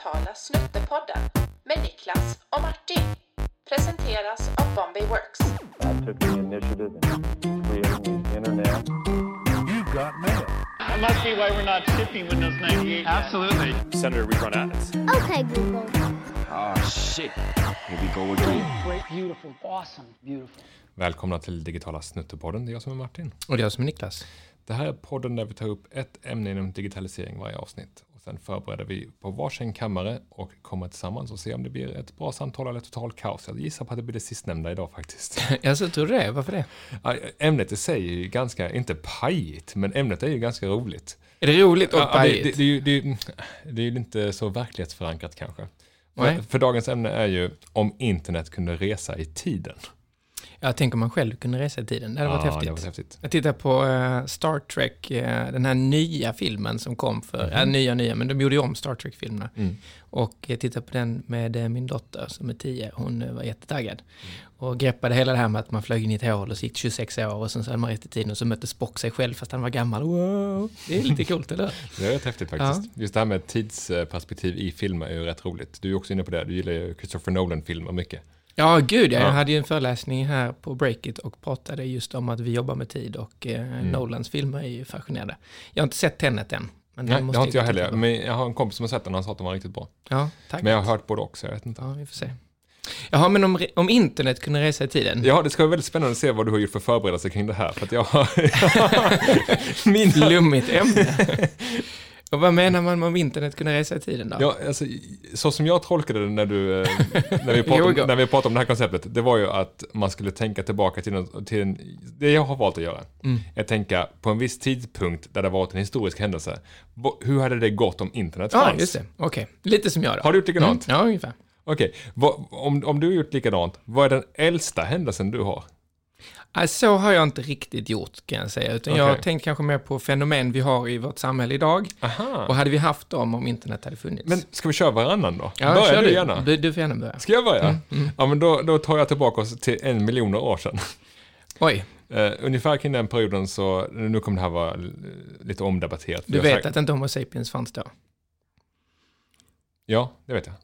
digitala Snuttepodden med Niklas och Martin. Presenteras av Bombay Works. I took the initiative in creating the internet. You've got mail. That must be why we're not shipping Windows 98. Absolutely. Senator rerun ads. Okay, Google. Oh shit. Here we go again. Great, beautiful, awesome, beautiful. Välkomna till digitala Snuttepodden. Det är jag som är Martin. Och det är jag som är Niklas. Det här är podden där vi tar upp ett ämne inom digitalisering varje avsnitt. Och sen förbereder vi på varsin kammare och kommer tillsammans och ser om det blir ett bra samtal eller total kaos. Jag gissar på att det blir det sistnämnda idag faktiskt. Jag så tror du det? Varför det? Ämnet i sig är ju ganska, inte pajigt, men ämnet är ju ganska roligt. Är det roligt och Ja, det, pajigt? det, det, det, är ju- inte så verklighetsförankrat kanske. För, för dagens ämne är ju om internet kunde resa i tiden. Jag tänker om man själv kunde resa i tiden. Det hade varit Ja, häftigt. Det var häftigt. Jag tittar på eh, Star Trek, eh, den här nya filmen som kom för, ja, nya nya, men de gjorde ju om Star Trek-filmerna. Mm. Och jag tittade på den med min dotter som är 10, hon var jättetaggad. Och greppade hela det här med att man flög in i ett hål och så gick 26 år och sen så hade man rest i tiden och så mötte Spock sig själv fast han var gammal. Wow, det är lite coolt, eller? Det är rätt häftigt faktiskt. Just det här med tidsperspektiv i filmer är ju rätt roligt. Du är också inne på det. Du gillar ju Christopher Nolan-filmer mycket. Ja, gud, jag Ja. hade ju en föreläsning här på Breakit och pratade just om att vi jobbar med tid och eh, Mm. Nolans filmer är ju fascinerande. Jag har inte sett Tenet än. Men Nej, det måste har inte jag heller. Men jag har en kompis som har sett den och han sa att den var riktigt bra. Ja, tack. Men jag har hört både också, jag vet inte. Ja, vi får se. Jaha, men om, om internet kunde resa i tiden? Ja, det ska bli väldigt spännande att se vad du har gjort för förberedelser kring det här. För att jag har... Mina... Flummigt ämne. och vad menar man med om internet kunde resa i tiden då? Ja, alltså, så som jag tolkade det när, du, eh, när, vi pratade om, när vi pratade om det här konceptet, det var ju att man skulle tänka tillbaka till, till en, det jag har valt att göra. Mm. Jag tänka på en viss tidpunkt där det varit en historisk händelse. Hur hade det gått om internet Ja, fanns? just det. Okej. Lite som jag då. Har du gjort likadant? Mm, ja, ungefär. Okej, vad- om, om du har gjort likadant, vad är den äldsta händelsen du har? Så har jag inte riktigt gjort kan jag säga, utan jag har tänkt kanske mer på fenomen vi har i vårt samhälle idag. Aha. Och hade vi haft dem om internet hade funnits? Men ska vi köra varannan då? ja, Börja kör du gärna. Du, du får gärna börja. Ska jag börja? Mm, Ja, men då, då tar jag tillbaka oss till en miljon år sedan. Oj, Uh, ungefär kring den perioden så, nu kommer det här vara lite omdebatterat. du vet sagt- att inte Homo sapiens fanns då? Ja, det vet jag.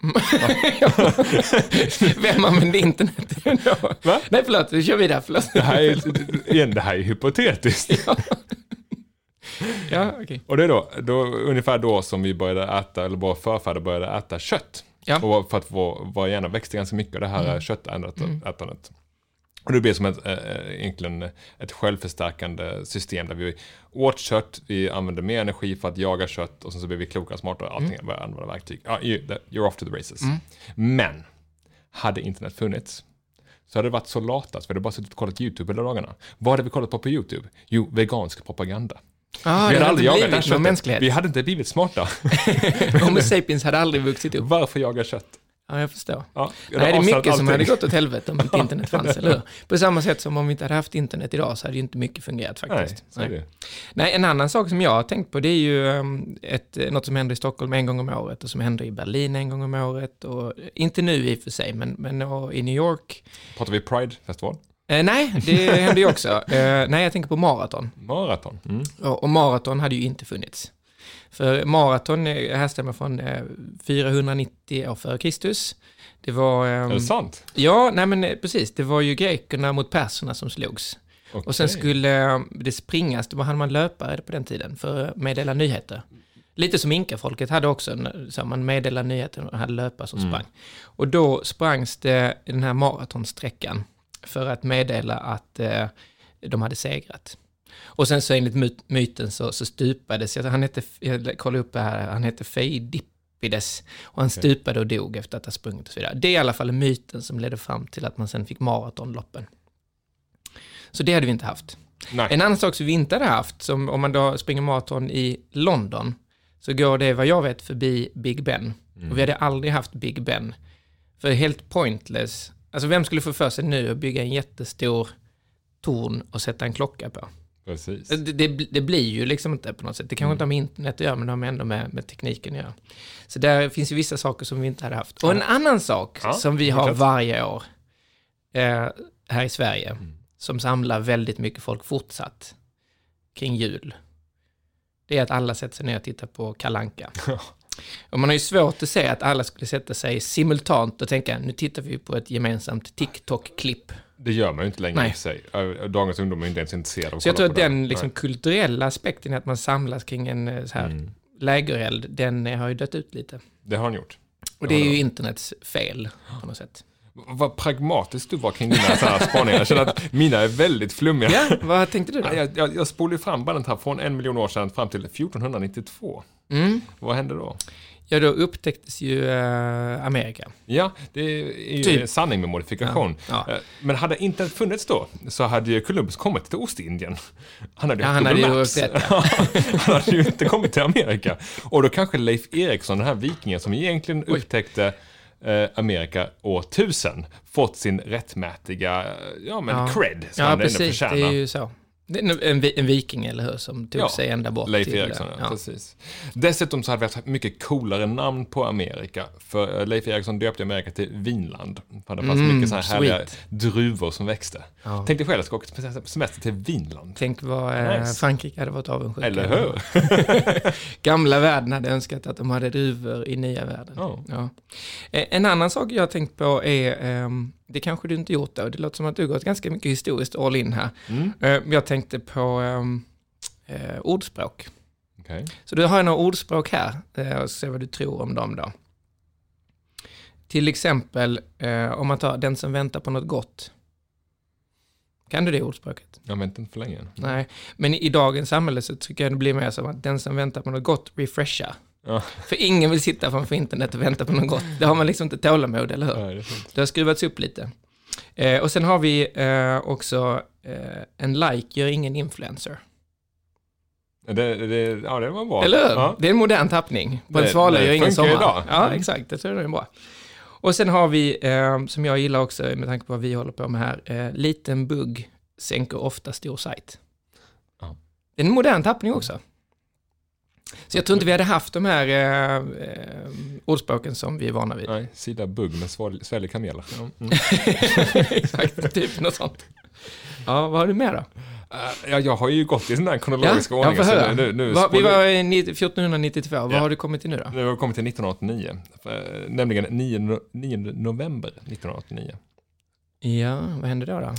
Vem använde internet då? Va? Nej, förlåt, vi kör vidare, förlåt. Det här är, igen, det här är hypotetiskt. Ja, okej. Och det är då, då, ungefär då som vi började äta, eller våra förfäder började äta kött. Ja. Mm. Och för att vår, vår hjärna växte ganska mycket av det här köttätandet. Och det blev som ett, äh, egentligen ett självförstärkande system där vi åt kött, vi använde mer energi för att jaga kött och sen så blev vi klokare, smartare, allting, Mm. började använda verktyg. That- you're off to the races. Men, hade internet funnits så hade det varit så lata så vi hade bara suttit och kollat YouTube hela dagarna. Vad hade vi kollat på på YouTube? Jo, vegansk propaganda. Ah, vi hade aldrig jagat det här köttet. Vi hade inte blivit smarta. Homo sapiens hade aldrig vuxit upp. Varför jaga kött? Ja, jag förstår. Ja, Nej, det är mycket som allting. hade gått åt helvete om inte internet fanns, eller hur? På samma sätt som om vi inte hade haft internet idag så hade ju inte mycket fungerat Nej, faktiskt. Nej. det. Nej, en annan sak som jag har tänkt på det är ju um, ett, något som händer i Stockholm en gång om året och som händer i Berlin en gång om året och inte nu i och för sig, men, men och i New York. Pratar vi Pride-festival? Eh, nej, det händer ju också. Eh, nej, jag tänker på maraton. Maraton? Mm. Och, och maraton hade ju inte funnits. För maraton eh, härstammar från eh, 490 år före Kristus. Det var... ehm, Är det sant? Ja, nej men eh, precis. Det var ju grekerna mot perserna som slogs. Och sen skulle eh, det springas, då hade man löpare på den tiden för att meddela nyheter. Lite som inkafolket hade också, så man meddelade nyheter och hade löpare som sprang. Och då sprangs det den här maratonsträckan för att meddela att eh, de hade segrat. Och sen så enligt myt- myten så, så stupades, han hette, jag kollade upp det här, han hette Feidippides och han stupade och dog efter att ha sprungit och så vidare. Det är i alla fall myten som ledde fram till att man sen fick maratonloppen. Så det hade vi inte haft. Nej. En annan sak som vi inte hade haft, som om man då springer maraton i London, så går det vad jag vet förbi Big Ben. Och vi hade aldrig haft Big Ben. För helt pointless. Alltså vem skulle få för sig nu att bygga en jättestor torn och sätta en klocka på? Precis. Det, det, det blir ju liksom inte på något sätt. Det kanske inte har med internet att göra, men det har ändå med, med tekniken att göra. Så där finns ju vissa saker som vi inte hade haft. Och en annan sak Ja, som vi har varje år eh, här i Sverige, som samlar väldigt mycket folk fortsatt kring jul, det är att alla sätter sig ner och tittar på Kalanka. Och man har ju svårt att se att alla skulle sätta sig simultant och tänka nu tittar vi på ett gemensamt TikTok-klipp. Det gör man ju inte längre Nej. i sig. Dagens ungdom är inte ens intresserad av att Så jag tror att den liksom kulturella aspekten att man samlas kring en eh, så här Mm. lägereld, den eh, har ju dött ut lite. Det har han gjort. Och det är ju internets fel på något sätt. Vad pragmatisk du var kring dina här spaningar. Jag känner att mina är väldigt flummiga. Ja, vad tänkte du då? Ja, Jag, jag, jag spolade fram bandet här från en miljon år sedan fram till 1492. Mm. Vad hände då? Ja, då upptäcktes ju eh, Amerika. Ja, det är ju Typ. sanning med modifikation. Ja, ja. Eh, Men hade internet funnits då, så hade ju Columbus kommit till Ostindien. Han hade, Ja, han hade ju Maps. rätt, Han hade ju inte kommit till Amerika. Och då kanske Leif Eriksson, den här vikingen som egentligen upptäckte eh, Amerika år 1000, fått sin rättmätiga, eh, ja men Ja. cred, som Ja, han ändå precis. Det förtjänar. är ju så. En, en, vi- en viking, eller hur, som tog Ja, sig ända bort Leif till... Eriksson, ja. ja. precis. Dessutom så hade vi haft mycket coolare namn på Amerika. För eh, Leif Eriksson döpte Amerika till Vinland. För det fanns Mm, mycket så här härliga druvor som växte. Ja. Tänk dig själv att åka på semester till Vinland. Tänk vad eh, Nice. Frankrike hade varit avundsjuka. Eller hur? Gamla världen hade önskat att de hade druvor i nya världen. Eh, En annan sak jag har tänkt på är, ehm, det kanske du inte gjort då, det låter som att du gått ganska mycket historiskt all in här. Mm. Eh, Jag tänkte på ehm, eh, ordspråk. Okej. Så du har några ordspråk här, eh, och se vad du tror om dem då. Till exempel, eh, om man tar den som väntar på något gott. Kan du det ordspråket? Jag väntar inte för länge. Nej, men i, i dagens samhälle så tycker jag det blir mer som att den som väntar på något gott refreshar. Ja. För ingen vill sitta framför internet och vänta på något gott. Det har man liksom inte tålamod, eller hur? Nej, det. Det har skruvats upp lite. Eh, och sen har vi eh, också eh, en like gör ingen influencer. Det, det, ja, det var bra. Eller hur? Ja. Det är en modern tappning. På en svala gör ingen sommar. idag. Ja, Mm. exakt. Det tror jag är bra. Och sen har vi, eh, som jag gillar också med tanke på vad vi håller på med här, eh, liten bugg sänker ofta stor sajt. Ja. Det är en modern tappning också. Så jag tror inte vi hade haft de här eh, eh, ordspråken som vi är vana vid. Nej, sida bugg sval- sväljer kameler. Ja. Mm. Exakt, typ något sånt. Ja, vad har du med då? Eh, ja, jag har ju gått i sån här kronologisk ja, ordning. så nu, nu Va, vi var i ni- 1492, vad Ja. har du kommit till nu då? Nu har vi kommit till 1989. Eh, Nämligen 9, no- 9 november 1989. Ja, vad hände då då?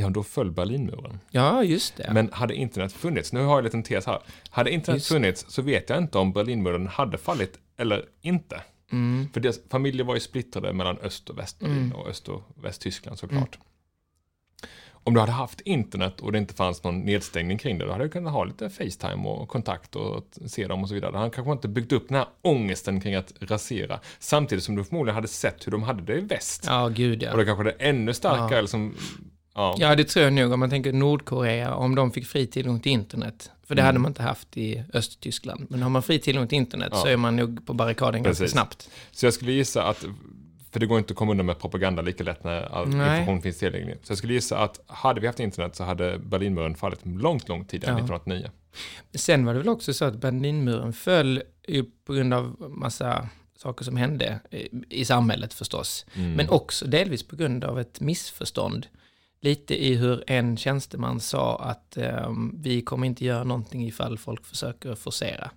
Ja, då föll Berlinmuren. Ja, just det. Men hade internet funnits, nu har jag en liten tes här. Hade internet Just. funnits så vet jag inte om Berlinmuren hade fallit eller inte. Mm. För deras familjer var ju splittrade mellan öst och västberlin Mm. och öst och västtyskland såklart. Om du hade haft internet och det inte fanns någon nedstängning kring det, då hade du kunnat ha lite Facetime och kontakt och se dem och så vidare. Hade kanske inte byggt upp den här ångesten kring att rasera. Samtidigt som du förmodligen hade sett hur de hade det i väst. Ja, gud ja. Och då kanske det är ännu starkare, Ja. eller som, ja. Ja, det tror jag nog. Om man tänker Nordkorea, om de fick fri tillgång till internet. För det Mm. hade man inte haft i Östtyskland. Men har man fri tillgång till internet Ja. så är man nog på barrikaden ganska Precis. snabbt. Så jag skulle gissa att, för det går inte att komma undan med propaganda lika lätt när all Nej. information finns tillgänglig. Så jag skulle gissa att hade vi haft internet så hade Berlinmuren fallit långt, långt tidigare, Ja. 1989. Sen var det väl också så att Berlinmuren föll på grund av massa saker som hände i, i samhället förstås. Mm. Men också delvis på grund av ett missförstånd. Lite i hur en tjänsteman sa att ehm, vi kommer inte göra någonting ifall folk försöker forcera.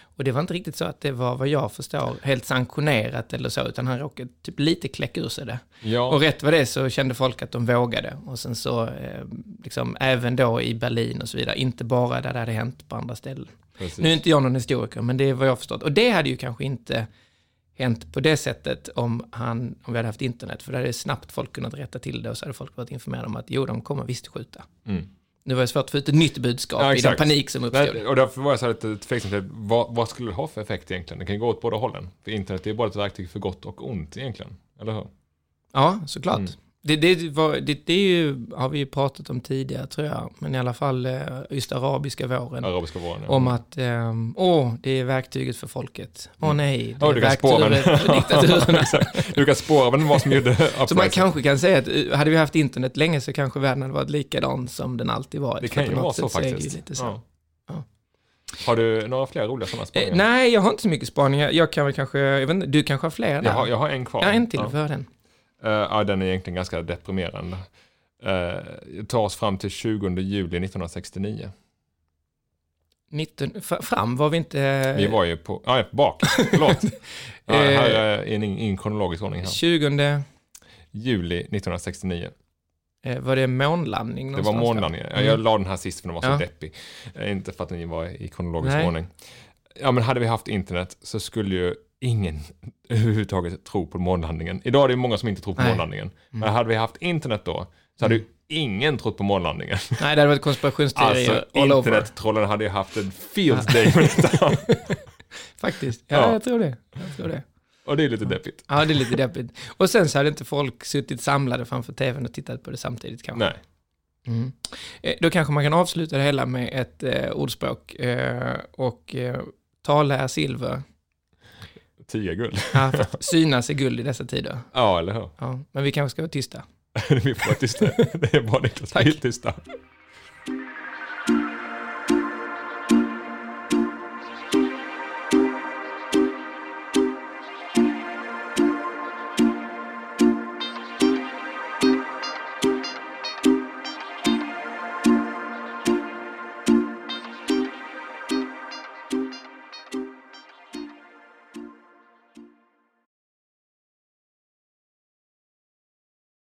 Och det var inte riktigt så att det var vad jag förstår helt sanktionerat eller så, utan han råkade typ lite kläcka ur sig det. Ja, Och rätt vad det så kände folk att de vågade. Och sen så, eh, liksom, även då i Berlin och så vidare, inte bara där det hade hänt på andra ställen. precis. Nu är inte jag någon historiker, men det är vad jag förstått. Och det hade ju kanske inte hänt på det sättet om, han, om vi hade haft internet. För då hade snabbt folk kunnat rätta till det och så hade folk varit informerade om att jo, de kommer visst skjuta. Mm. Nu var det svårt att få ut ett nytt budskap Ja, i den panik som uppstod. Nej, och därför var jag så här lite tveksam till vad, vad skulle det ha för effekt egentligen? Det kan ju gå åt båda hållen. För internet är bara ett verktyg för gott och ont egentligen. Eller hur? Ja, såklart. Mm. Det, det, var, det, det är ju, har vi ju pratat om tidigare tror jag, men i alla fall eh, just arabiska våren. Arabiska våren. ja. Om att, ehm, åh, det är verktyget för folket. Åh nej, det Ja, är du kan spåra verktyget för diktaturen. Du kan spåra vem var som gjorde Så man kanske kan säga att eh, hade vi haft internet länge så kanske världen hade varit likadan som den alltid varit. Det kan ju vara så faktiskt. så. Ja. Ja. Har du några fler roliga sådana Eh, spaningar? nej, jag har inte så mycket spaningar. Jag kan väl kanske, jag vet inte, du kanske har fler där? jag, har, jag har en kvar. Ja, en till, Ja. för den. Eh, ja, den är egentligen ganska deprimerande. Uh, tar oss fram till 20 juli 1969. 19, f- fram var vi inte... Vi var ju på, ja, bak, förlåt. Ja, här är en, en kronologisk ordning här. 20, Juli 1969. eh, var det månlandning Det var där? månlandningen. Ja, Jag la den här sist för den var så Ja. deppig. Eh, Inte för att den var i kronologisk Nej. ordning. Ja, men hade vi haft internet så skulle ju ingen överhuvudtaget tro på månlandningen. Idag är det många som inte tror på Nej. månlandningen. Men hade vi haft internet då så hade ju ingen trott på månlandningen. Nej, det hade varit konspirationsteorier Alltså, all over. internettrollen hade ju haft en field day med detta. Faktiskt. Ja, Ja. jag tror det. Jag tror det. Och det är lite deppigt. Ja, det är lite deppigt. Och sen så hade inte folk suttit samlade framför tvn och tittat på det samtidigt kanske. Nej. Mm. Eh, Då kanske man kan avsluta det hela med ett eh, ordspråk. Eh, och eh, tala är silver. Tio guld. Ja, synas är guld i dessa tider. Ja, eller hur? Ja, men vi kanske ska vara tysta. Vi får vara tysta. Det är bara Niklas. Vi är tysta.